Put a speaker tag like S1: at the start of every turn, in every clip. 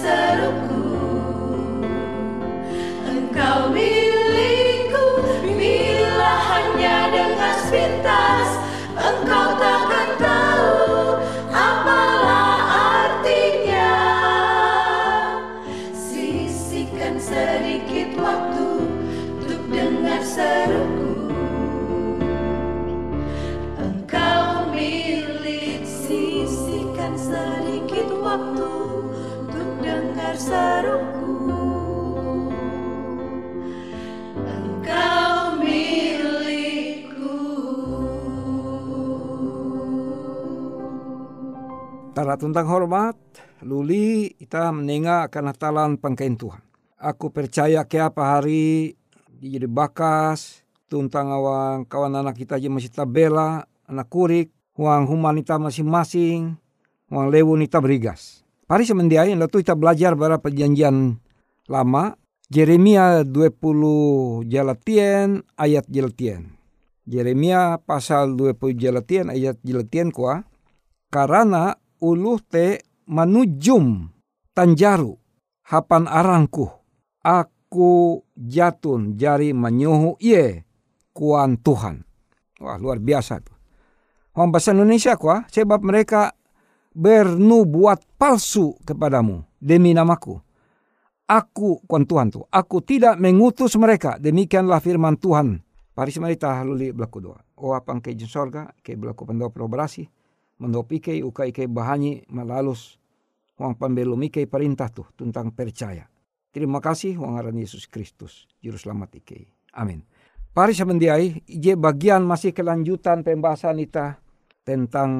S1: seruku. Engkau
S2: Tara tentang hormat, luli kita meninga akan hatalan pangkain Tuhan. Aku percaya ke apa hari jadi bakas, tuntang awang kawan anak kita aja masih tabela, anak kurik, uang humanita masing-masing, uang lewunita berigas. Pari semendiai lalu kita belajar bara perjanjian lama, Jeremia 20 jalatien ayat jalatien. Jeremia pasal 20 jalatien ayat jalatien kuah, karena uluh te manujum tanjaru hapan arangku aku jatun jari menyuhu ye kuan Tuhan. Wah luar biasa tuh. Orang bahasa Indonesia kuah sebab mereka bernubuat palsu kepadamu demi namaku. Aku kuan Tuhan tuh. Aku tidak mengutus mereka. Demikianlah firman Tuhan. Paris merita luli belaku doa. O apang ke sorga ke belaku pendoa probrasi mendopike uka ike bahanyi malalus wang pembelum ike perintah tuh tentang percaya. Terima kasih wang aran Yesus Kristus juru selamat ike. Amin. Pari semendiai ije bagian masih kelanjutan pembahasan kita tentang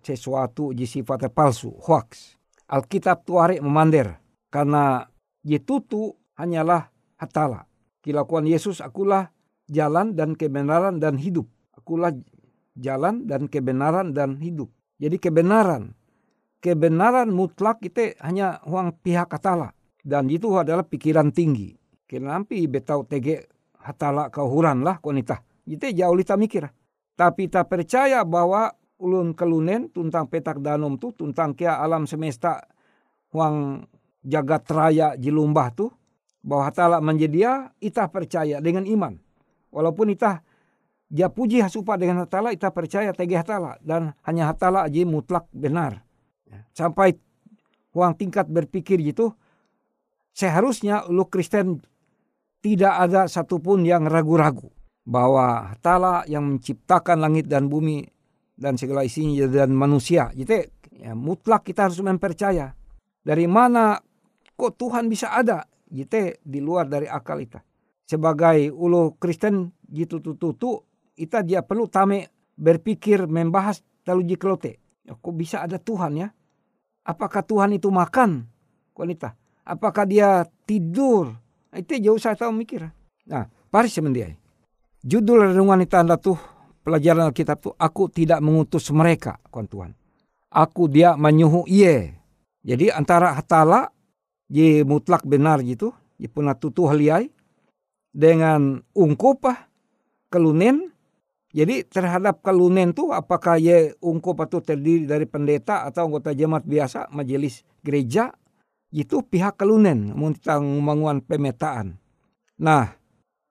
S2: sesuatu ji sifatnya palsu, hoax. Alkitab tuare memander karena tutu hanyalah hatala. Kilakuan Yesus akulah jalan dan kebenaran dan hidup. Akulah jalan dan kebenaran dan hidup. Jadi kebenaran, kebenaran mutlak itu hanya uang pihak hatala. Dan itu adalah pikiran tinggi. Kenapa betau tege hatala kauhuran lah konita. Itu jauh lita mikir. Tapi tak percaya bahwa ulun kelunen tentang petak danum tu tentang kia alam semesta uang jagat raya jilumbah tu bahwa hatala menjedia ita percaya dengan iman. Walaupun ita dia puji hasupa dengan hatala, kita percaya tege hatala. Dan hanya hatala aja mutlak benar. Ya, sampai uang tingkat berpikir gitu, seharusnya lu Kristen tidak ada satupun yang ragu-ragu. Bahwa hatala yang menciptakan langit dan bumi dan segala isinya dan manusia. Jadi ya, mutlak kita harus mempercaya. Dari mana kok Tuhan bisa ada? Jadi di luar dari akal kita. Sebagai ulu Kristen gitu tutu kita dia perlu tame berpikir membahas terlalu jiklote. Ya, kok bisa ada Tuhan ya? Apakah Tuhan itu makan? Wanita. Apakah dia tidur? Nah, itu jauh saya tahu mikir. Nah, pari semendiai. Judul renungan itu anda tuh pelajaran Alkitab tuh aku tidak mengutus mereka, kawan Tuhan. Aku dia menyuhu iye. Jadi antara hatala ye mutlak benar gitu, ye puna tutu haliai dengan ungkupah kelunen jadi terhadap kalunen tu apakah ye ungkup atau terdiri dari pendeta atau anggota jemaat biasa majelis gereja itu pihak kalunen tentang membangun pemetaan. Nah,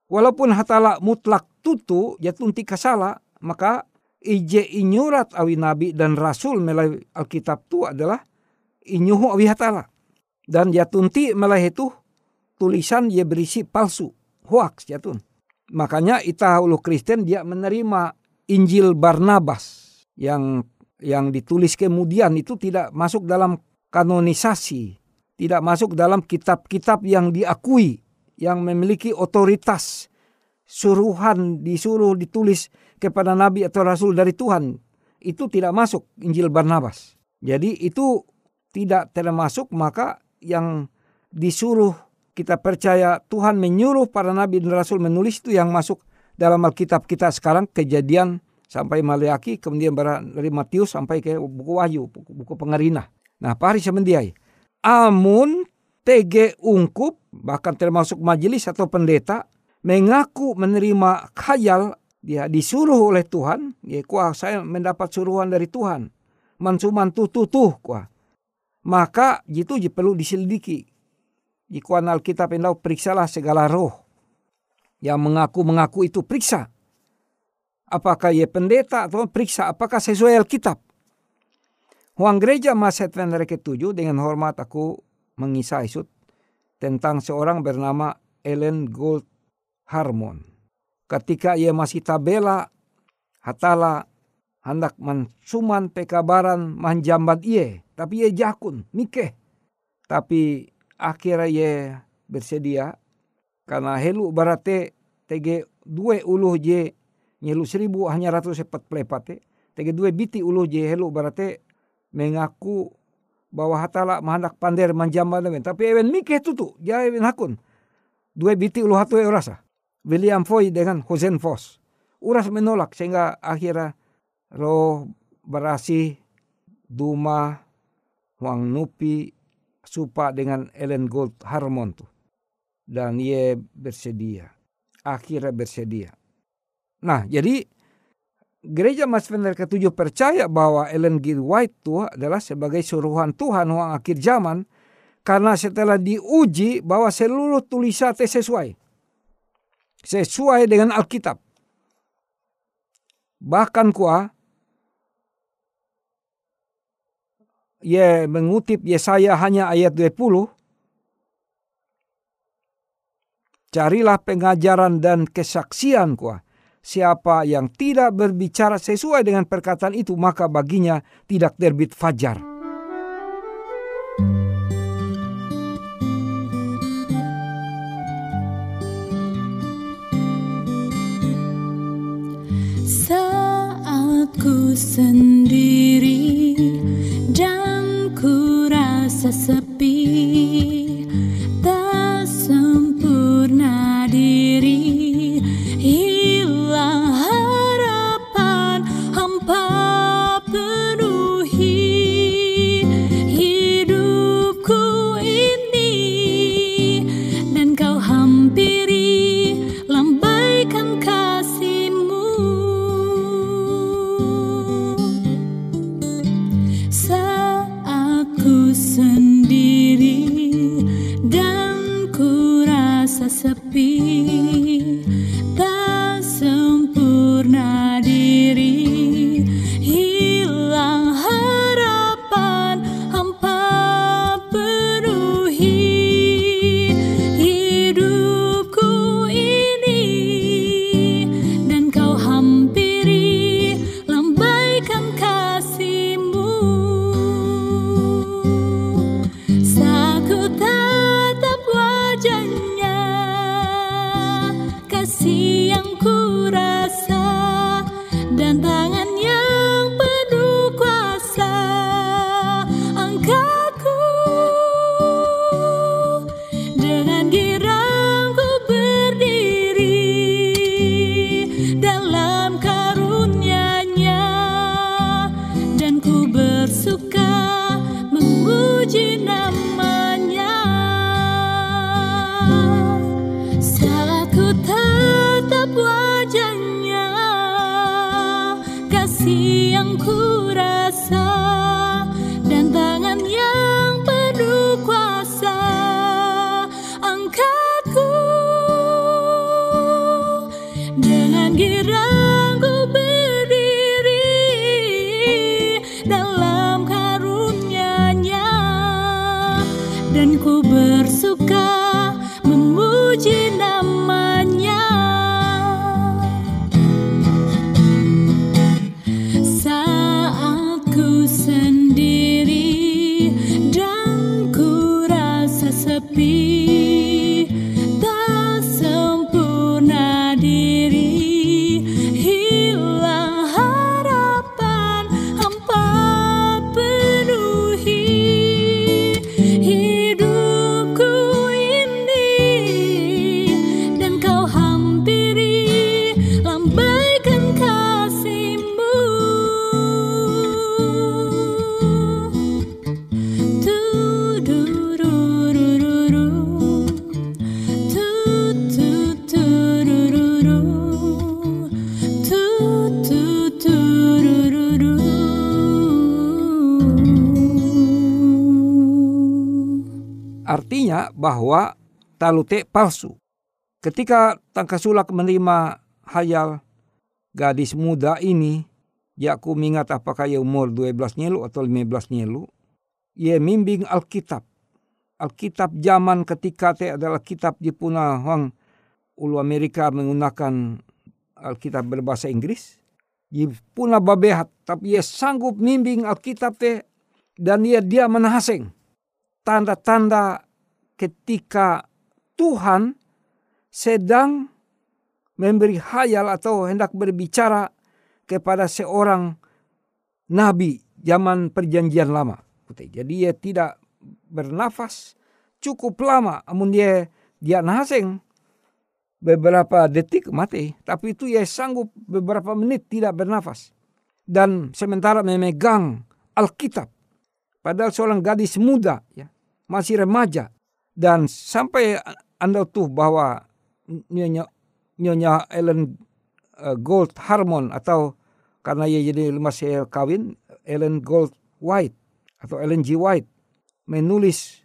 S2: walaupun hatala mutlak tutu tunti kasala maka ije inyurat awi nabi dan rasul melalui Alkitab tu adalah inyuhu awi hatala. Dan jatunti melalui itu tulisan ye berisi palsu, hoax jatun. Makanya ita ulu Kristen dia menerima Injil Barnabas yang yang ditulis kemudian itu tidak masuk dalam kanonisasi, tidak masuk dalam kitab-kitab yang diakui, yang memiliki otoritas, suruhan disuruh ditulis kepada nabi atau rasul dari Tuhan. Itu tidak masuk Injil Barnabas. Jadi itu tidak termasuk maka yang disuruh kita percaya Tuhan menyuruh para nabi dan rasul menulis itu yang masuk dalam Alkitab kita sekarang kejadian sampai Maleaki kemudian dari Matius sampai ke buku Wahyu buku, buku pengerina. Nah pari semendiai. Amun TG ungkup bahkan termasuk majelis atau pendeta mengaku menerima khayal dia disuruh oleh Tuhan ya kuah saya mendapat suruhan dari Tuhan mansuman tuh tuh tuh kuah maka itu perlu diselidiki Ikuan Alkitab yang periksalah segala roh yang mengaku-mengaku itu periksa. Apakah ia pendeta atau periksa apakah sesuai Alkitab. Huang gereja Maset Venere ketujuh dengan hormat aku mengisah isut tentang seorang bernama Ellen Gold Harmon. Ketika ia masih tabela, hatala hendak mensuman pekabaran manjambat ia, tapi ia jakun, mikeh. Tapi akhirnya ye bersedia karena helu barate tege dua uluh je nyelu seribu hanya ratus sepat plepate tege dua biti uluh je helu barate
S1: mengaku bahwa hatala mahandak pander manjamba demen. Tapi ewen mikeh tutu, ewen hakun. Dua biti ulu hatu e urasa. William Foy dengan Hosen Foss. Uras menolak sehingga akhirnya roh berasi Duma, Huang Nupi, Supa dengan Ellen Gold Harmon tuh. Dan ia bersedia. Akhirnya bersedia. Nah jadi gereja Mas Vener ketujuh percaya bahwa Ellen G. White itu adalah sebagai suruhan Tuhan uang akhir zaman karena setelah diuji bahwa seluruh tulisan sesuai sesuai dengan Alkitab bahkan kuah ia mengutip Yesaya hanya ayat 20 carilah pengajaran dan kesaksian kuah Siapa yang tidak berbicara sesuai dengan perkataan itu, maka baginya tidak terbit fajar.
S3: and
S1: dear. Bahwa talute palsu. Ketika Tangkasulak menerima hayal gadis muda ini, ya aku mengingat apakah ia umur 12 nyelu atau 15 nyelu, ia mimbing Alkitab. Alkitab zaman ketika te adalah kitab di puna ulu Amerika menggunakan Alkitab berbahasa Inggris. Di puna babehat, tapi ia sanggup mimbing Alkitab te dan ia dia menahaseng tanda-tanda ketika Tuhan sedang memberi hayal atau hendak berbicara kepada seorang nabi
S2: zaman perjanjian lama. Jadi dia tidak bernafas cukup lama. Amun dia dia naseng beberapa detik mati. Tapi itu ia sanggup beberapa menit tidak bernafas. Dan sementara memegang Alkitab. Padahal seorang gadis muda, ya, masih remaja. Dan sampai anda tuh bahwa nyonya, nyonya Ellen uh, Gold Harmon atau karena ia jadi masih kawin Ellen Gold White atau Ellen G. White menulis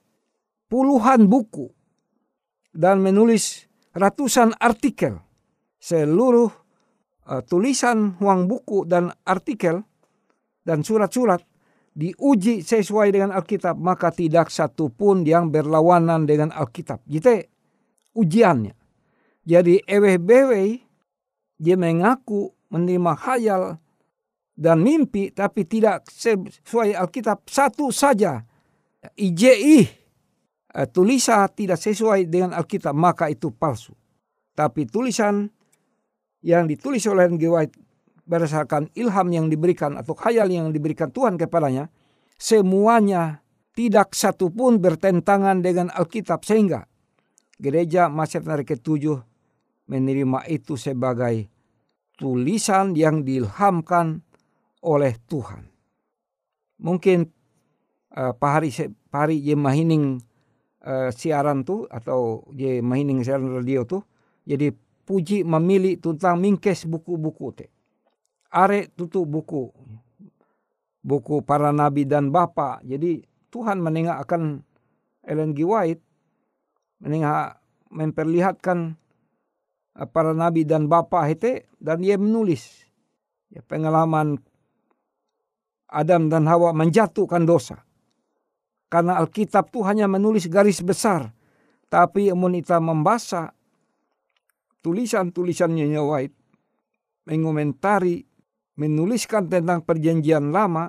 S2: puluhan buku dan menulis ratusan artikel. Seluruh uh, tulisan uang buku dan artikel dan surat-surat diuji sesuai dengan Alkitab, maka tidak satu pun yang berlawanan dengan Alkitab. Jadi ujiannya. Jadi ewe-bewe dia mengaku menerima khayal dan mimpi tapi tidak sesuai Alkitab satu saja. IJI eh, tulisan tidak sesuai dengan Alkitab maka itu palsu. Tapi tulisan yang ditulis oleh N.G. White berdasarkan ilham yang diberikan atau khayal yang diberikan Tuhan kepadanya, semuanya tidak satu pun bertentangan dengan Alkitab sehingga gereja Masedonia ketujuh menerima itu sebagai tulisan yang diilhamkan oleh Tuhan. Mungkin uh, Pak Hari, Pak Hari je mahining uh, siaran tuh atau je mahining siaran radio tuh jadi puji memilih tentang mingkes buku-buku teh are tutup buku buku para nabi dan bapa. Jadi Tuhan menengah akan Ellen G. White menengah memperlihatkan eh, para nabi dan bapa itu dan dia menulis ya, pengalaman Adam dan Hawa menjatuhkan dosa. Karena Alkitab itu hanya menulis garis besar. Tapi amun kita membaca tulisan-tulisannya White mengomentari menuliskan tentang perjanjian lama,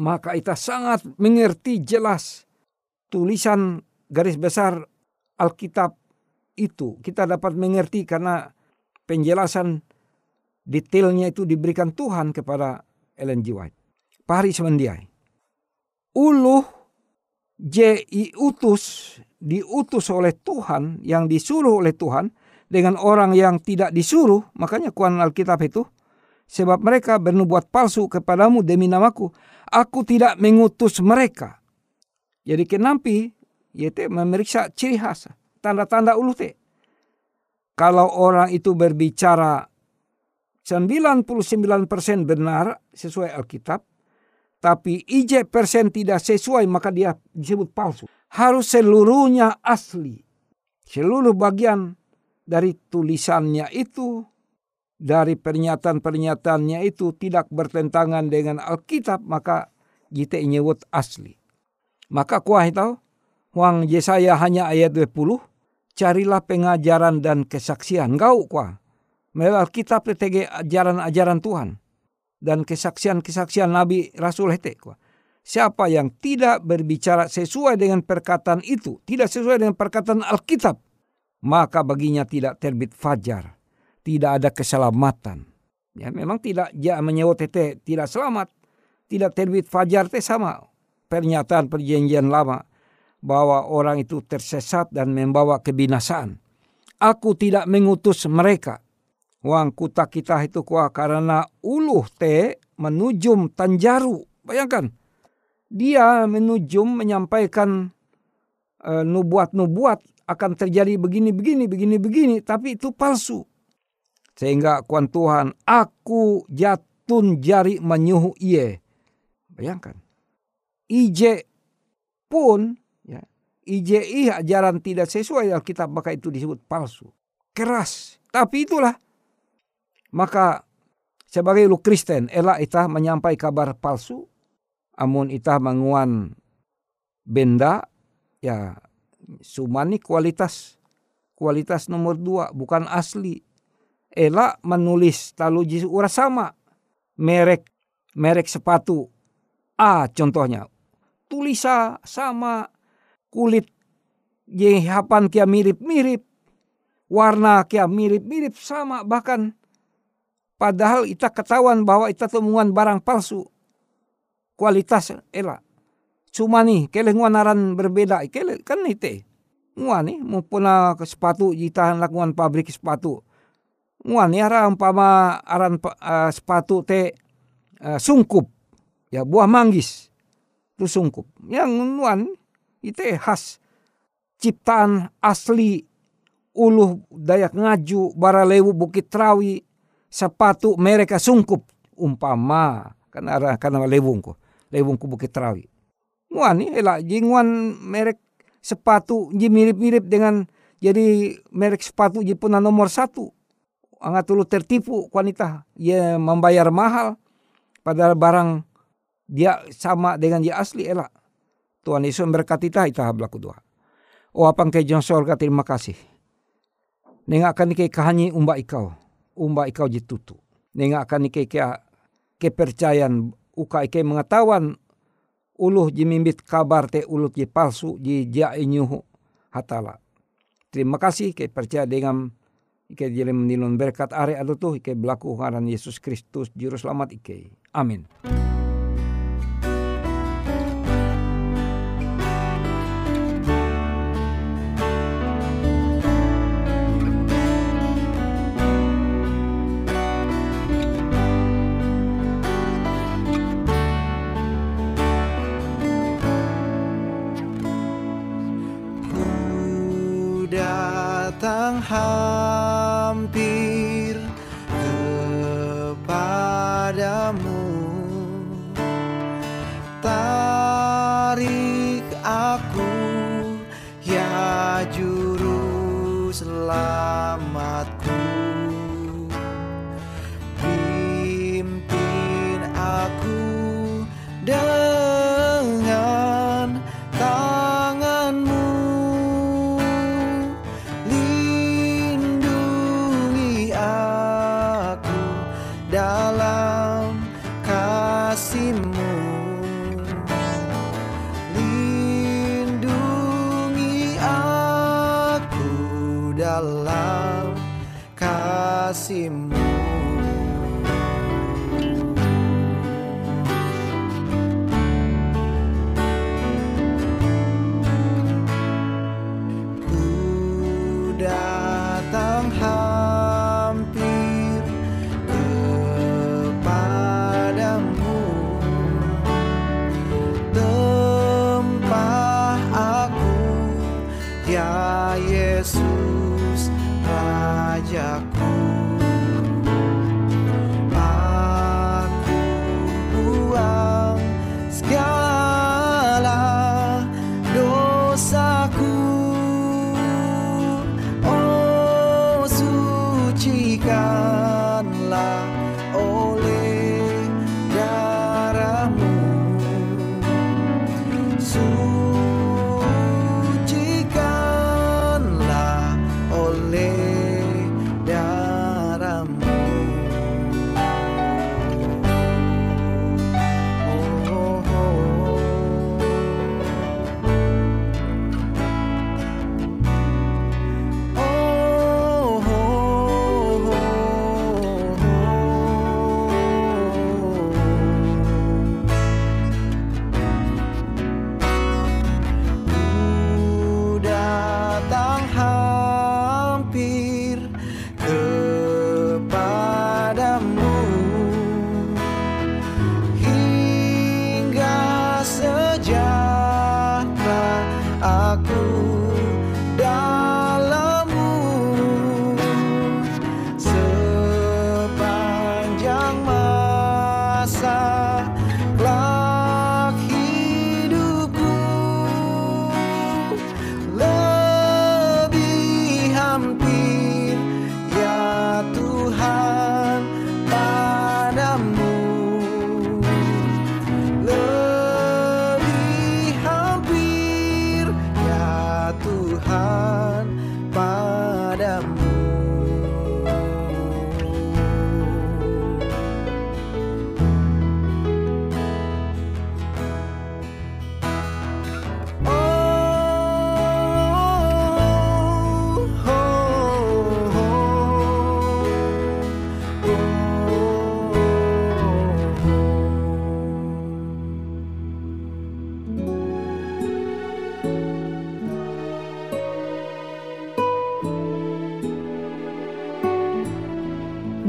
S2: maka kita sangat mengerti jelas tulisan garis besar Alkitab itu. Kita dapat mengerti karena penjelasan detailnya itu diberikan Tuhan kepada Ellen G. White. Pari semendiai. Uluh J.I. utus diutus oleh Tuhan yang disuruh oleh Tuhan dengan orang yang tidak disuruh makanya kuan Alkitab itu sebab mereka bernubuat palsu kepadamu demi namaku. Aku tidak mengutus mereka. Jadi kenampi, yaitu memeriksa ciri khas, tanda-tanda ulu te. Kalau orang itu berbicara 99% benar sesuai Alkitab, tapi IJ persen tidak sesuai maka dia disebut palsu. Harus seluruhnya asli. Seluruh bagian dari tulisannya itu dari pernyataan-pernyataannya itu tidak bertentangan dengan Alkitab maka kita nyebut asli. Maka kuah itu Wang Yesaya hanya ayat 20 carilah pengajaran dan kesaksian. Gau kuah. Melalui Alkitab tetege ajaran-ajaran Tuhan dan kesaksian-kesaksian Nabi Rasul hete kuah. Siapa yang tidak berbicara sesuai dengan perkataan itu, tidak sesuai dengan perkataan Alkitab, maka baginya tidak terbit fajar tidak ada keselamatan. Ya, memang tidak ya menyewa tete tidak selamat, tidak terbit fajar teh sama pernyataan perjanjian lama bahwa orang itu tersesat dan membawa kebinasaan. Aku tidak mengutus mereka. Wang kuta kita itu kuah karena uluh te menujum tanjaru. Bayangkan, dia menujum menyampaikan uh, nubuat-nubuat akan terjadi begini, begini, begini, begini. Tapi itu palsu. Sehingga kuan Tuhan, aku jatun jari menyuhu iye. Bayangkan. IJ pun, ya, IJI ajaran tidak sesuai Alkitab, maka itu disebut palsu. Keras. Tapi itulah. Maka sebagai lu Kristen, elak itah menyampai kabar palsu. Amun itah menguan benda, ya sumani kualitas kualitas nomor dua bukan asli Ela menulis taluji ura sama merek merek sepatu A contohnya tulisa sama kulit jehapan kia mirip-mirip warna kia mirip-mirip sama bahkan padahal kita ketahuan bahwa kita temuan barang palsu kualitas ela. Cuma nih kele nguanaran berbeda kele kan ite. Nguan nih mumpuna sepatu jitahan lakukan pabrik sepatu. Nguan nih ara umpama aran uh, sepatu te uh, sungkup ya buah manggis itu sungkup. Yang nguan ite khas ciptaan asli uluh Dayak Ngaju, Baralewu, Bukit Trawi, sepatu mereka sungkup umpama karena karena lewungku, lewungku Bukit Trawi. Muan nih elak jinguan merek sepatu ji mirip-mirip dengan jadi merek sepatu ji puna nomor satu. Angat tulu tertipu wanita, ya membayar mahal padahal barang dia sama dengan dia asli elak. Tuhan Yesus berkati kita kita hablaku doa. Oh apang ke sorga terima kasih. Nengak akan ike kahanyi umba ikau. Umba ikau jitutu. Nengak akan ike kia kepercayaan uka ike mengetahuan uluh jimimbit kabar te uluh ji palsu ji ja inyuhu hatala. Terima kasih ke percaya dengan ike jele menilun berkat are tuh ike belaku ngaran Yesus Kristus juru selamat ike. Amin.
S4: Kepadamu Tarik die.